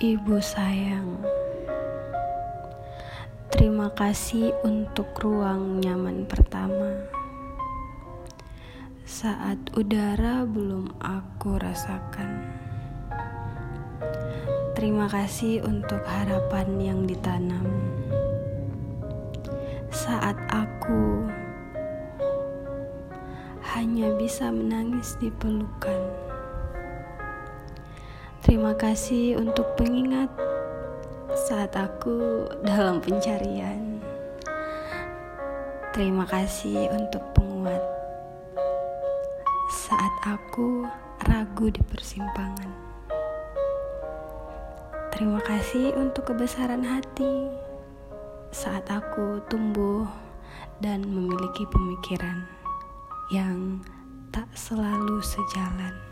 Ibu sayang, terima kasih untuk ruang nyaman pertama. Saat udara belum aku rasakan. Terima kasih untuk harapan yang ditanam. Saat aku hanya bisa menangis di pelukan. Terima kasih untuk pengingat saat aku dalam pencarian. Terima kasih untuk penguat saat aku ragu di persimpangan. Terima kasih untuk kebesaran hati saat aku tumbuh dan memiliki pemikiran yang tak selalu sejalan.